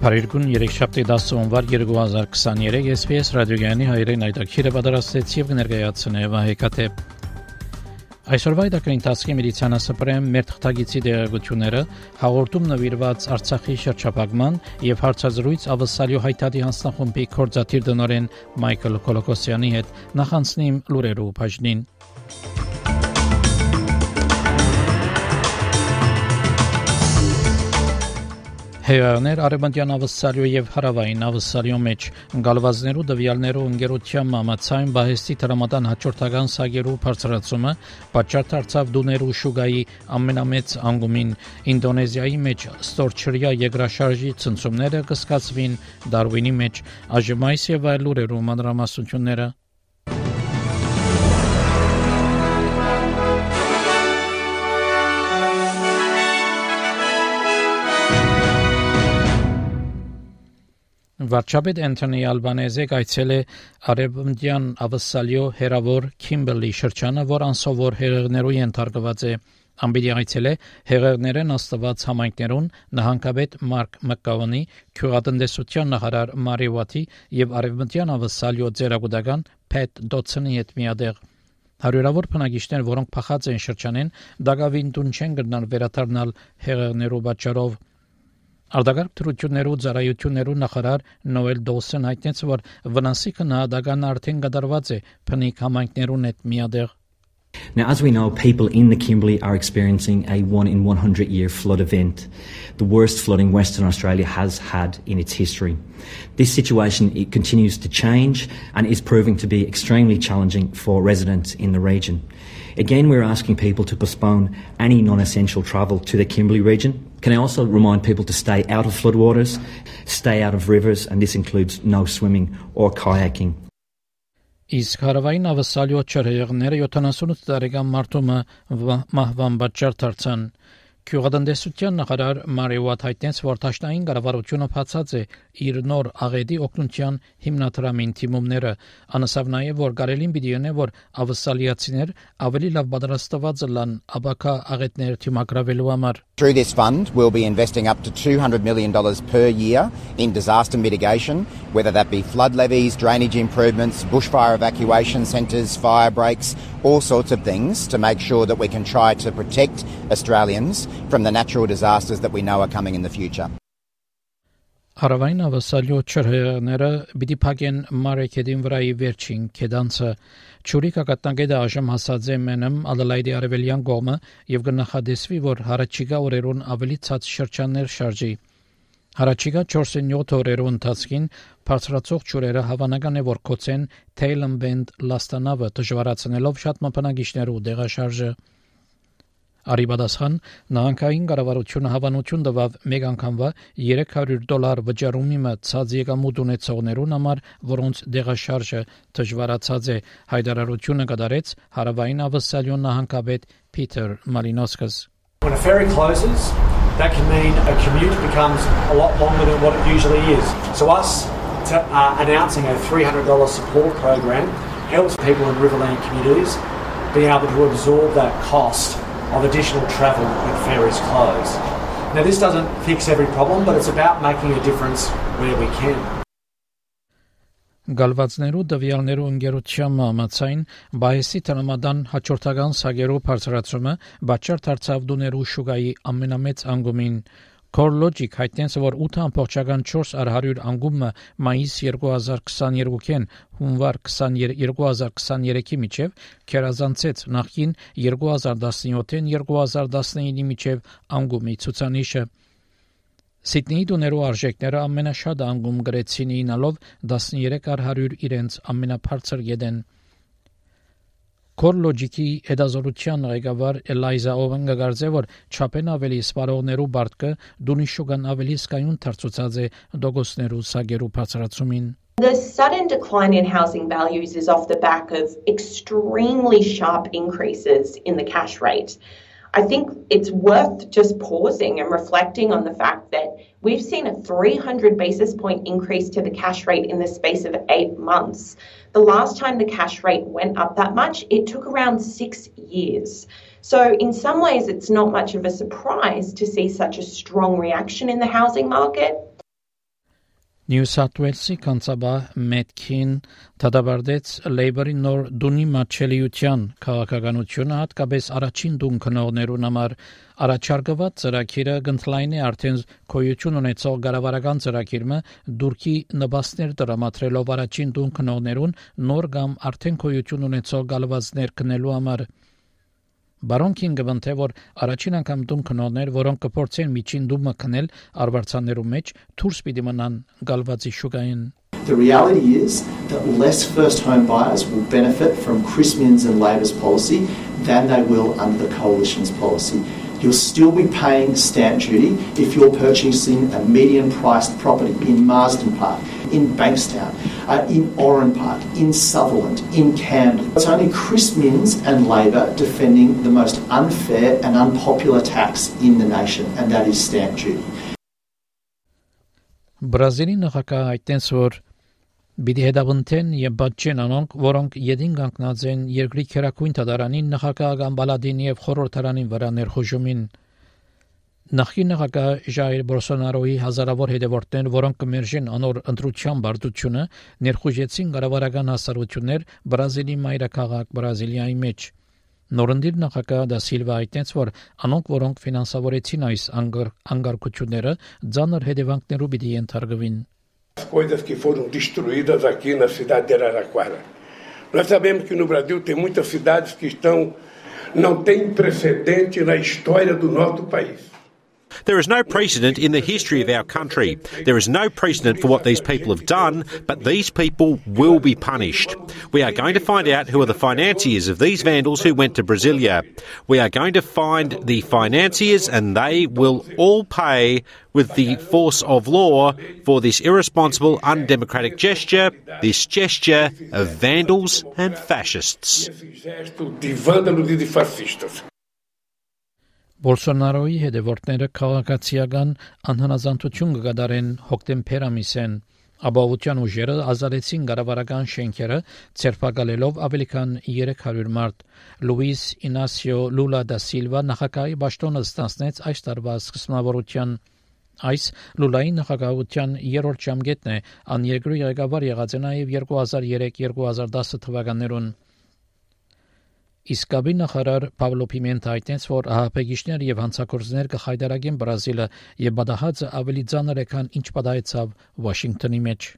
Փարիգուն 3-7 10 հունվար 2023 SPS ռադիոգյանի հայրեն այդակիրը պատրաստեց եւ ներկայացնե Վահեկաթե Այսօրվա իդակրին ընթացքի մեդիցինասպրեմ մեր թղթագիտի դերակցությունները հաղորդում նվիրված Արցախի շրջապագման եւ հարցազրույց ավսալյո հայտարարի հանձնախումբի կորզաթիր դնորեն Մայքլ Կոլոկոսյանի հետ նախանցնիմ լուրերու բաժնին Հեղեղներ արևմտյան ավսալյո եւ հարավային ավսալյո մեջ գալվազներու դվյալներու ընկերության մամացային բահեստի դրամատան հաջորդական սագերու բարձրացումը պատճառ դարձավ դուներու շուգայի ամենամեծ անգումին Ինդոնեզիայի մեջ ստորչրյա եգրաշարժի ցնցումները կսկացվին Դարվինի մեջ այժմայս եւ այլ լուրերու մանրամասնությունները Վարչապետ Անթոնի Ալբանեզը կայցել է Արևմտյան Ավսալիո հերավոր Քիմբերլի շրջանը, որ անսովոր հեղեղներու ենթարկված է։ Ամբիդի այցել է հեղեղներեն աստված համայնքներուն նահանգապետ Մարկ Մկավանի, քյուղատնտեսության նախարար Մարի Վաթի եւ Արևմտյան Ավսալիո ձերագուտական Փետ Դոցնի հետ միադեղ Հարյուրավոր բնակիչներ, որոնք փախած են շրջանեն, դակավին տուն չեն գտնան վերադառնալ հեղեղներու պատճառով Արտակարգ թրություններու ծառայություններու նախարար Նոել Դոլսեն հայտնեց, որ վնասի քննադատական արդեն կատարված է. Փնիկ համայնքներուն հետ միադեղ Now, as we know, people in the Kimberley are experiencing a one in 100 year flood event, the worst flooding Western Australia has had in its history. This situation it continues to change and is proving to be extremely challenging for residents in the region. Again, we're asking people to postpone any non essential travel to the Kimberley region. Can I also remind people to stay out of floodwaters, stay out of rivers, and this includes no swimming or kayaking. Իսկ հարավային ավսալյո չրեղները 78 տարեկան մարդումը մահվան պատճառ դարձան Քյուղատնտեսության նախարար Մարիոատ հայտնեց, որ Թաշնային կառավարությունը փածած է իր նոր աղետի օգնության հիմնադրամին թիմումները, անասավ նաև որ կարելին պիտի ունե որ ավսալիացիներ ավելի լավ պատրաստված լան աբակա աղետներ թիմակրավելու համար։ Through this fund, we'll be investing up to $200 million per year in disaster mitigation, whether that be flood levees, drainage improvements, bushfire evacuation centres, fire breaks, all sorts of things to make sure that we can try to protect Australians from the natural disasters that we know are coming in the future. Հարավային ավասալյո չրհեղները պիտի փակեն մարեկեդին վրայի վերջին կեդանցը ճուրի կակատնագեդը այժմ հասած է մենեմ ալլայդի արևելյան կողմը եւ կնախադեսվի որ հարաճիգա օրերուն ավելի ցած շրջաններ շարժի Հարաճիգա 4-7 օրերու ընթացքին բարձրացող ճուրերը հավանական է որ կոչեն Bend լաստանավը դժվարացնելով շատ մփնագիչներու դեղաշարժը Արիբադասխան նահանգային կառավարությունը հավանություն տվավ մեկ անգամվա 300 դոլար վճարումի մցած եկամուտ ունեցողներուն համար, որոնց դեղաշարժը դժվարացած է, հայտարարությունը կդարեց հարավային ավսալյոն նահանգապետ Peter Malinowskis. When a ferry closes, that can mean a commute becomes a lot longer than what it usually is. So us to, uh, announcing a $300 support program helps people in riverland communities be able to absorb that cost of additional travel when ferries close. Now, this doesn't fix every problem, but it's about making a difference where we can. Գալվածներու դվյալներու ընկերության մամացային բայեսի տնամադան հաջորդական սագերու բարձրացումը բաճար դարձավ դուներու շուգայի ամենամեծ անգումին CoreLogic հայտնեց, որ 8.4 առ 100 անգումը մայիս 2022-ին հունվար 2023-ի միջև քերազանցեց նախին 2017-ին 2019-ի միջև անգումի ցուցանիշը Սիդնեի դուներու արժեքները ամենաշատ անգում գրեցին ինալով 13 առ 100 իրենց ամենաբարձր գեդեն Կորլոջիկի հետազոտության ղեկավար Էլայզա Օվեն գարձե որ չափեն ավելի սպարողներու բարտկը դունի շուգան ավելի սկայուն դարձուցած է դոգոսներու սագերու բացրացումին The sudden decline in housing values is off the back of extremely sharp increases in the cash rate. I think it's worth just pausing and reflecting on the fact that we've seen a 300 basis point increase to the cash rate in the space of eight months. The last time the cash rate went up that much, it took around six years. So, in some ways, it's not much of a surprise to see such a strong reaction in the housing market. Նյու Սաթ Ուելսի կանցաբար Մետքին դադարեցեց Լեյբերի նոր դունի մատչելիության քաղաքականությունը հատկապես առաջին դուն քնողներուն համար առաջարկված ծրագիրը գտնլայն է արդեն կոյություն ունեցող գարավարական ծրագիրը դուրքի նպաստներ դրամատրելով առաջին դուն քնողներուն նոր կամ արդեն կոյություն ունեցող գալվածներ կնելու համար Բարոնքին գտնթե որ առաջին անգամ դում քնոներ, որոնք կփորձեն միջին դումը քնել արվարձաններու մեջ, դուրս պիտի մնան գալվածի շուկային The reality is that less first home buyers will benefit from Chris Minns and Labor's policy than they will under the Coalition's policy. You'll still be paying stamp duty if you're purchasing a median priced property in Marsden Park, in Bankstown, uh, in Oran Park, in Sutherland, in Camden. It's only Chris Minns and Labor defending the most unfair and unpopular tax in the nation, and that is stamp duty. Բրազիլի նախագահ այդտենց որ Բիդի հետավնտեն եւ բաճեն անոնք, որոնք յետին կանգնած են երկրի քերակույն դատարանին նախագահական բալադին եւ խորհրդարանին վրա ներխուժումին։ Նախին նախագահ Ժայր Բոլսոնարոյի հազարավոր հետևորդներ, որոնք կմերժեն անոր ընտրության բարդությունը, ներխուժեցին կառավարական հասարություններ Բրազիլի մայրաքաղաք Բրազիլիայի մեջ։ Նորնդիր նախագահ դա Սիլվա այդտենց որ անոնք որոնք ֆինանսավորեցին այս անգարկությունները, ցաներ հետևանքներու պիտի ենթարկվին coisas que foram destruídas aqui na cidade de Araraquara. Nós sabemos que no Brasil tem muitas cidades que estão não têm precedente na história do nosso país. There is no precedent in the history of our country. There is no precedent for what these people have done, but these people will be punished. We are going to find out who are the financiers of these vandals who went to Brasilia. We are going to find the financiers and they will all pay with the force of law for this irresponsible, undemocratic gesture, this gesture of vandals and fascists. Բոլսոնարոյի հետևորդները քաղաքացիական անհնազանդություն կգադարեն հոկտեմբեր ամիսեն Աբովության ուժերը ազատեցին գարավարական շենքերը, ցերպակալելով ավելի քան 300 մարդ։ Լուիս Ինասիո Լուլա դա Սիլվա նախագահի պաշտոնը ստանձնեց այս տարվա սկզբնավորության Այս Լուլայի նախագահության երրորդ ժամկետն է, ան երկրի ղեկավար եղած է նաև 2003-2010 թվականներուն։ Իսկ նախարար Պավլո Պիմենտա այդտենց որ ահապեգիչներ եւ հանցակործներ կխայտարագեն Բրազիլը եւ բադահածը ավելի ծանր է քան ինչ պատահեցավ Վաշինգտոնի մեջ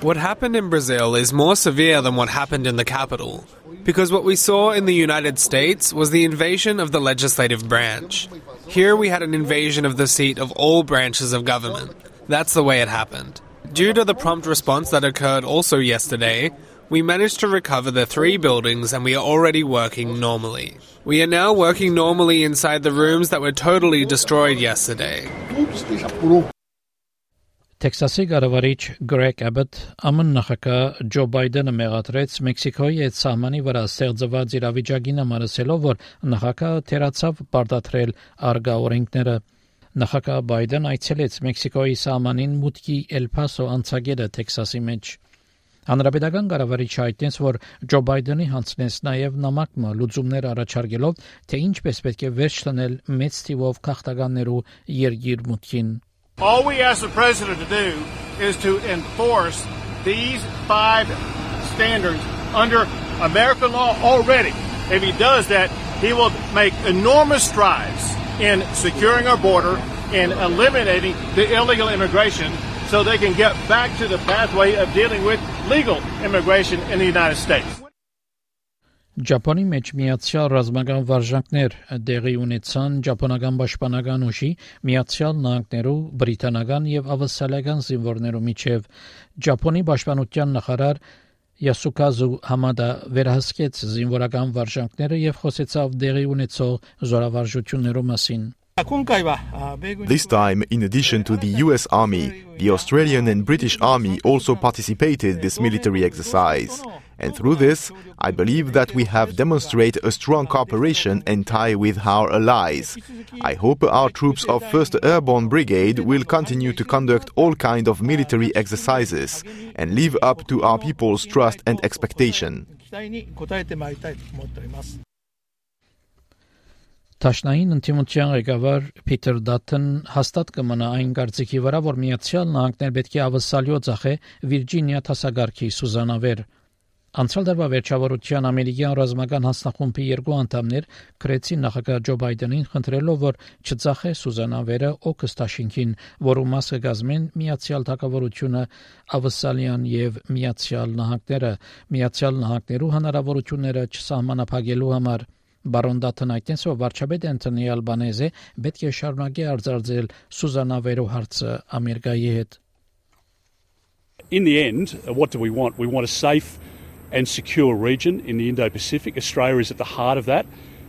What happened in Brazil is more severe than what happened in the capital. Because what we saw in the United States was the invasion of the legislative branch. Here we had an invasion of the seat of all branches of government. That's the way it happened. Due to the prompt response that occurred also yesterday, we managed to recover the three buildings and we are already working normally. We are now working normally inside the rooms that were totally destroyed yesterday. Տեքսասի կառավարիչ Գրեգ Abbott ԱՄՆ նախագահ Ջո Բայդենը մեղադրեց Մեքսիկոյի հետ սահմանի վրա ստեղծված իրավիճակին համարսելով, որ նախագահը թերացավ բարդատրել արգա օրենքները։ Նախագահ Բայդեն այցելեց Մեքսիկոյի սահմանին մուտքի Էլ Փասո անցագետը Տեքսասի մեջ։ Հանրապետական կառավարիչը հայտնեց, որ Ջո Բայդենի հանձնեց նաև նամակը լուծումներ առաջարկելով, թե ինչպես պետք է վերջ տնել մեծ թիվով քաղաքականներու երգիր մուտքին։ All we ask the president to do is to enforce these five standards under American law already. If he does that, he will make enormous strides in securing our border and eliminating the illegal immigration so they can get back to the pathway of dealing with legal immigration in the United States. Ճապոնի մեջ միացյալ ռազմական վարժանքներ դեղի ունեցան ճապոնական պաշտպանական ուժի միացյալ նահանգներու բրիտանական եւ ավստրալիական զինվորներու միջև Ճապոնի պաշտպանության նախարար Յասուկազու Համադա վերահսկեց զինվորական վարժանքները եւ խոսեցավ դեղի ունեցող զորավարժություններու մասին Uh, this time, in addition to the US Army, the Australian and British Army also participated this military exercise. And through this, I believe that we have demonstrated a strong cooperation and tie with our allies. I hope our troops of 1st Airborne Brigade will continue to conduct all kind of military exercises and live up to our people's trust and expectation. Տաշնային ընդդիմության ղեկավար Փիթեր Դաթն հաստատ կմնա այն կարծիքի վրա, որ Միացյալ Նահանգներ պետք է ավսալյո ծախե Վիրջինիա տասագարքի Սուզանավեր։ Անցյալ դարվա վերջավորության ամերիկյան ռազմական հանձնախումբի երկու անդամներ քրեցին նախագահ Ջո Բայդենին խնդրելով, որ չծախե Սուզանավերը օգստաշինքին, որու մասը գազմեն Միացյալ Թագավորությունը, Ավսալիան եւ Միացյալ Նահանգները, Միացյալ Նահանգներու հնարավորությունները չսահմանափակելու համար Բարոն Դաթնայտենսը վարչապետ Անտոնի Ալբանեզը պետք է շարունակի արձարծել Սուզանավերու հարցը Ամերիկայի հետ In the end, what do we want? We want a safe and secure region in the Indo Pacific. Australia is at the heart of that,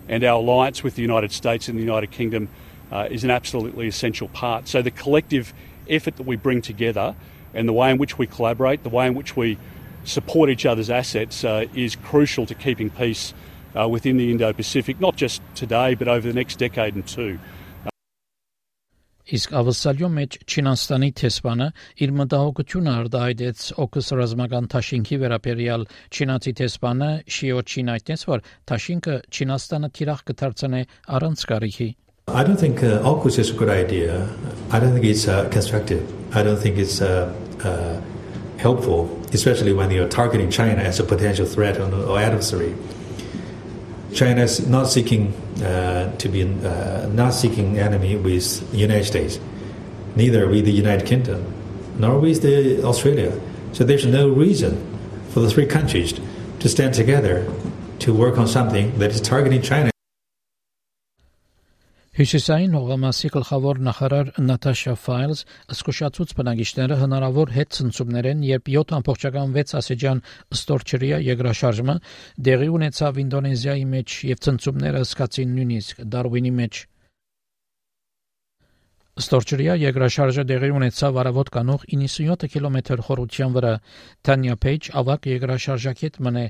and our alliance with the United States and the United Kingdom uh, is an absolutely essential part. So, the collective effort that we bring together and the way in which we collaborate, the way in which we support each other's assets uh, is crucial to keeping peace uh, within the Indo Pacific, not just today, but over the next decade and two. Իսկ ավսալյո մեջ Չինաստանի տեսփանը իր մտահոգությունը արտահայտեց օկս ռազմական թաշինքի վերաբերյալ Չինացի տեսփանը Շիո Չինայտես որ թաշինքը Չինաստանը թիրախ կդարձնե առանց կարիքի I don't think uh, AUKUS is a good idea. I don't think it's uh, constructive. I don't think it's uh, uh, helpful, especially when you're targeting China as a potential threat or adversary. China is not seeking uh, to be uh, not seeking enemy with the United States, neither with the United Kingdom, nor with the Australia. So there's no reason for the three countries to stand together to work on something that is targeting China. Հյուսիսային հողամասի գլխավոր նախարար Նատաշա Ֆայլզ զսկուշացուց բնակիչները հնարավոր հետ ցնցումներեն, երբ 7.6 ասեջան ստորչրիա եգրաշարժումը դեղի ունեցավ Ինդոնեզիայի մեջ եւ ցնցումները սկացին նույնիսկ Դարվինի մեջ։ Ստորջրյա երկրաշարժը դեղի ունեցավ արավոտ կանող 97 կիլոմետր խորության վրա։ Տանյա Փեյջ ավակ երկրաշարժակետ մնե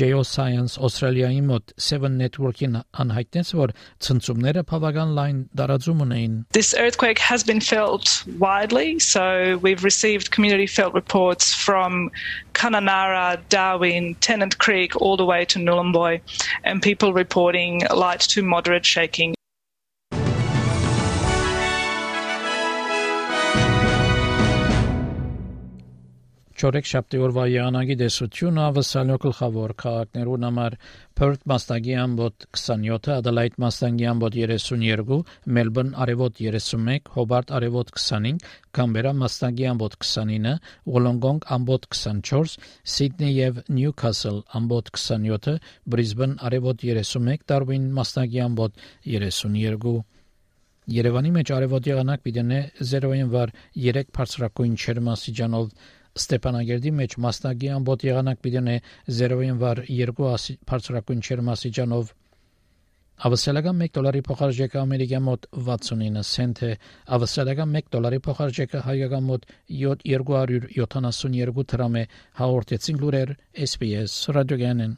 Geoscience Australia-ի մոտ 7 Network-ին անհայտնեց, որ ցնցումները բավական լայն տարածում ունեին։ This earthquake has been felt widely, so we've received community felt reports from Kununurra, Darwin, Tennant Creek all the way to Nhulunbuy and people reporting light to moderate shaking Չորեք շաբթի օրվա եղանակի դեսությունը ավսալյո գլխավոր քաղաքներուն համար Perth մաստագի ամբոտ 27, Adelaide մաստագի ամբոտ 32, Melbourne արևոտ 31, Hobart արևոտ 25, Canberra մաստագի ամբոտ 29, Wollongong ամբոտ 24, Sydney եւ Newcastle ամբոտ 27, Brisbane արևոտ 31, Darwin մաստագի ամբոտ 32 Երևանի մեջ արևոտ եղանակ պիտենե 0-ին վար 3 բարձրակույն չերմասիջանով Ստեփանագերդի մեջ մասնագի ամբոտ եղանակ պիտենե 0-ին վար 2 բարձրակույն չերմասիջանով Ավսալական 1 դոլարի փոխարժեքը ամերիկյան մոտ 69 سنت է, ավսալական 1 դոլարի փոխարժեքը հայկական մոտ 272 դրամ է, հաղորդեցին լուրեր SPS ռադիոգանեն։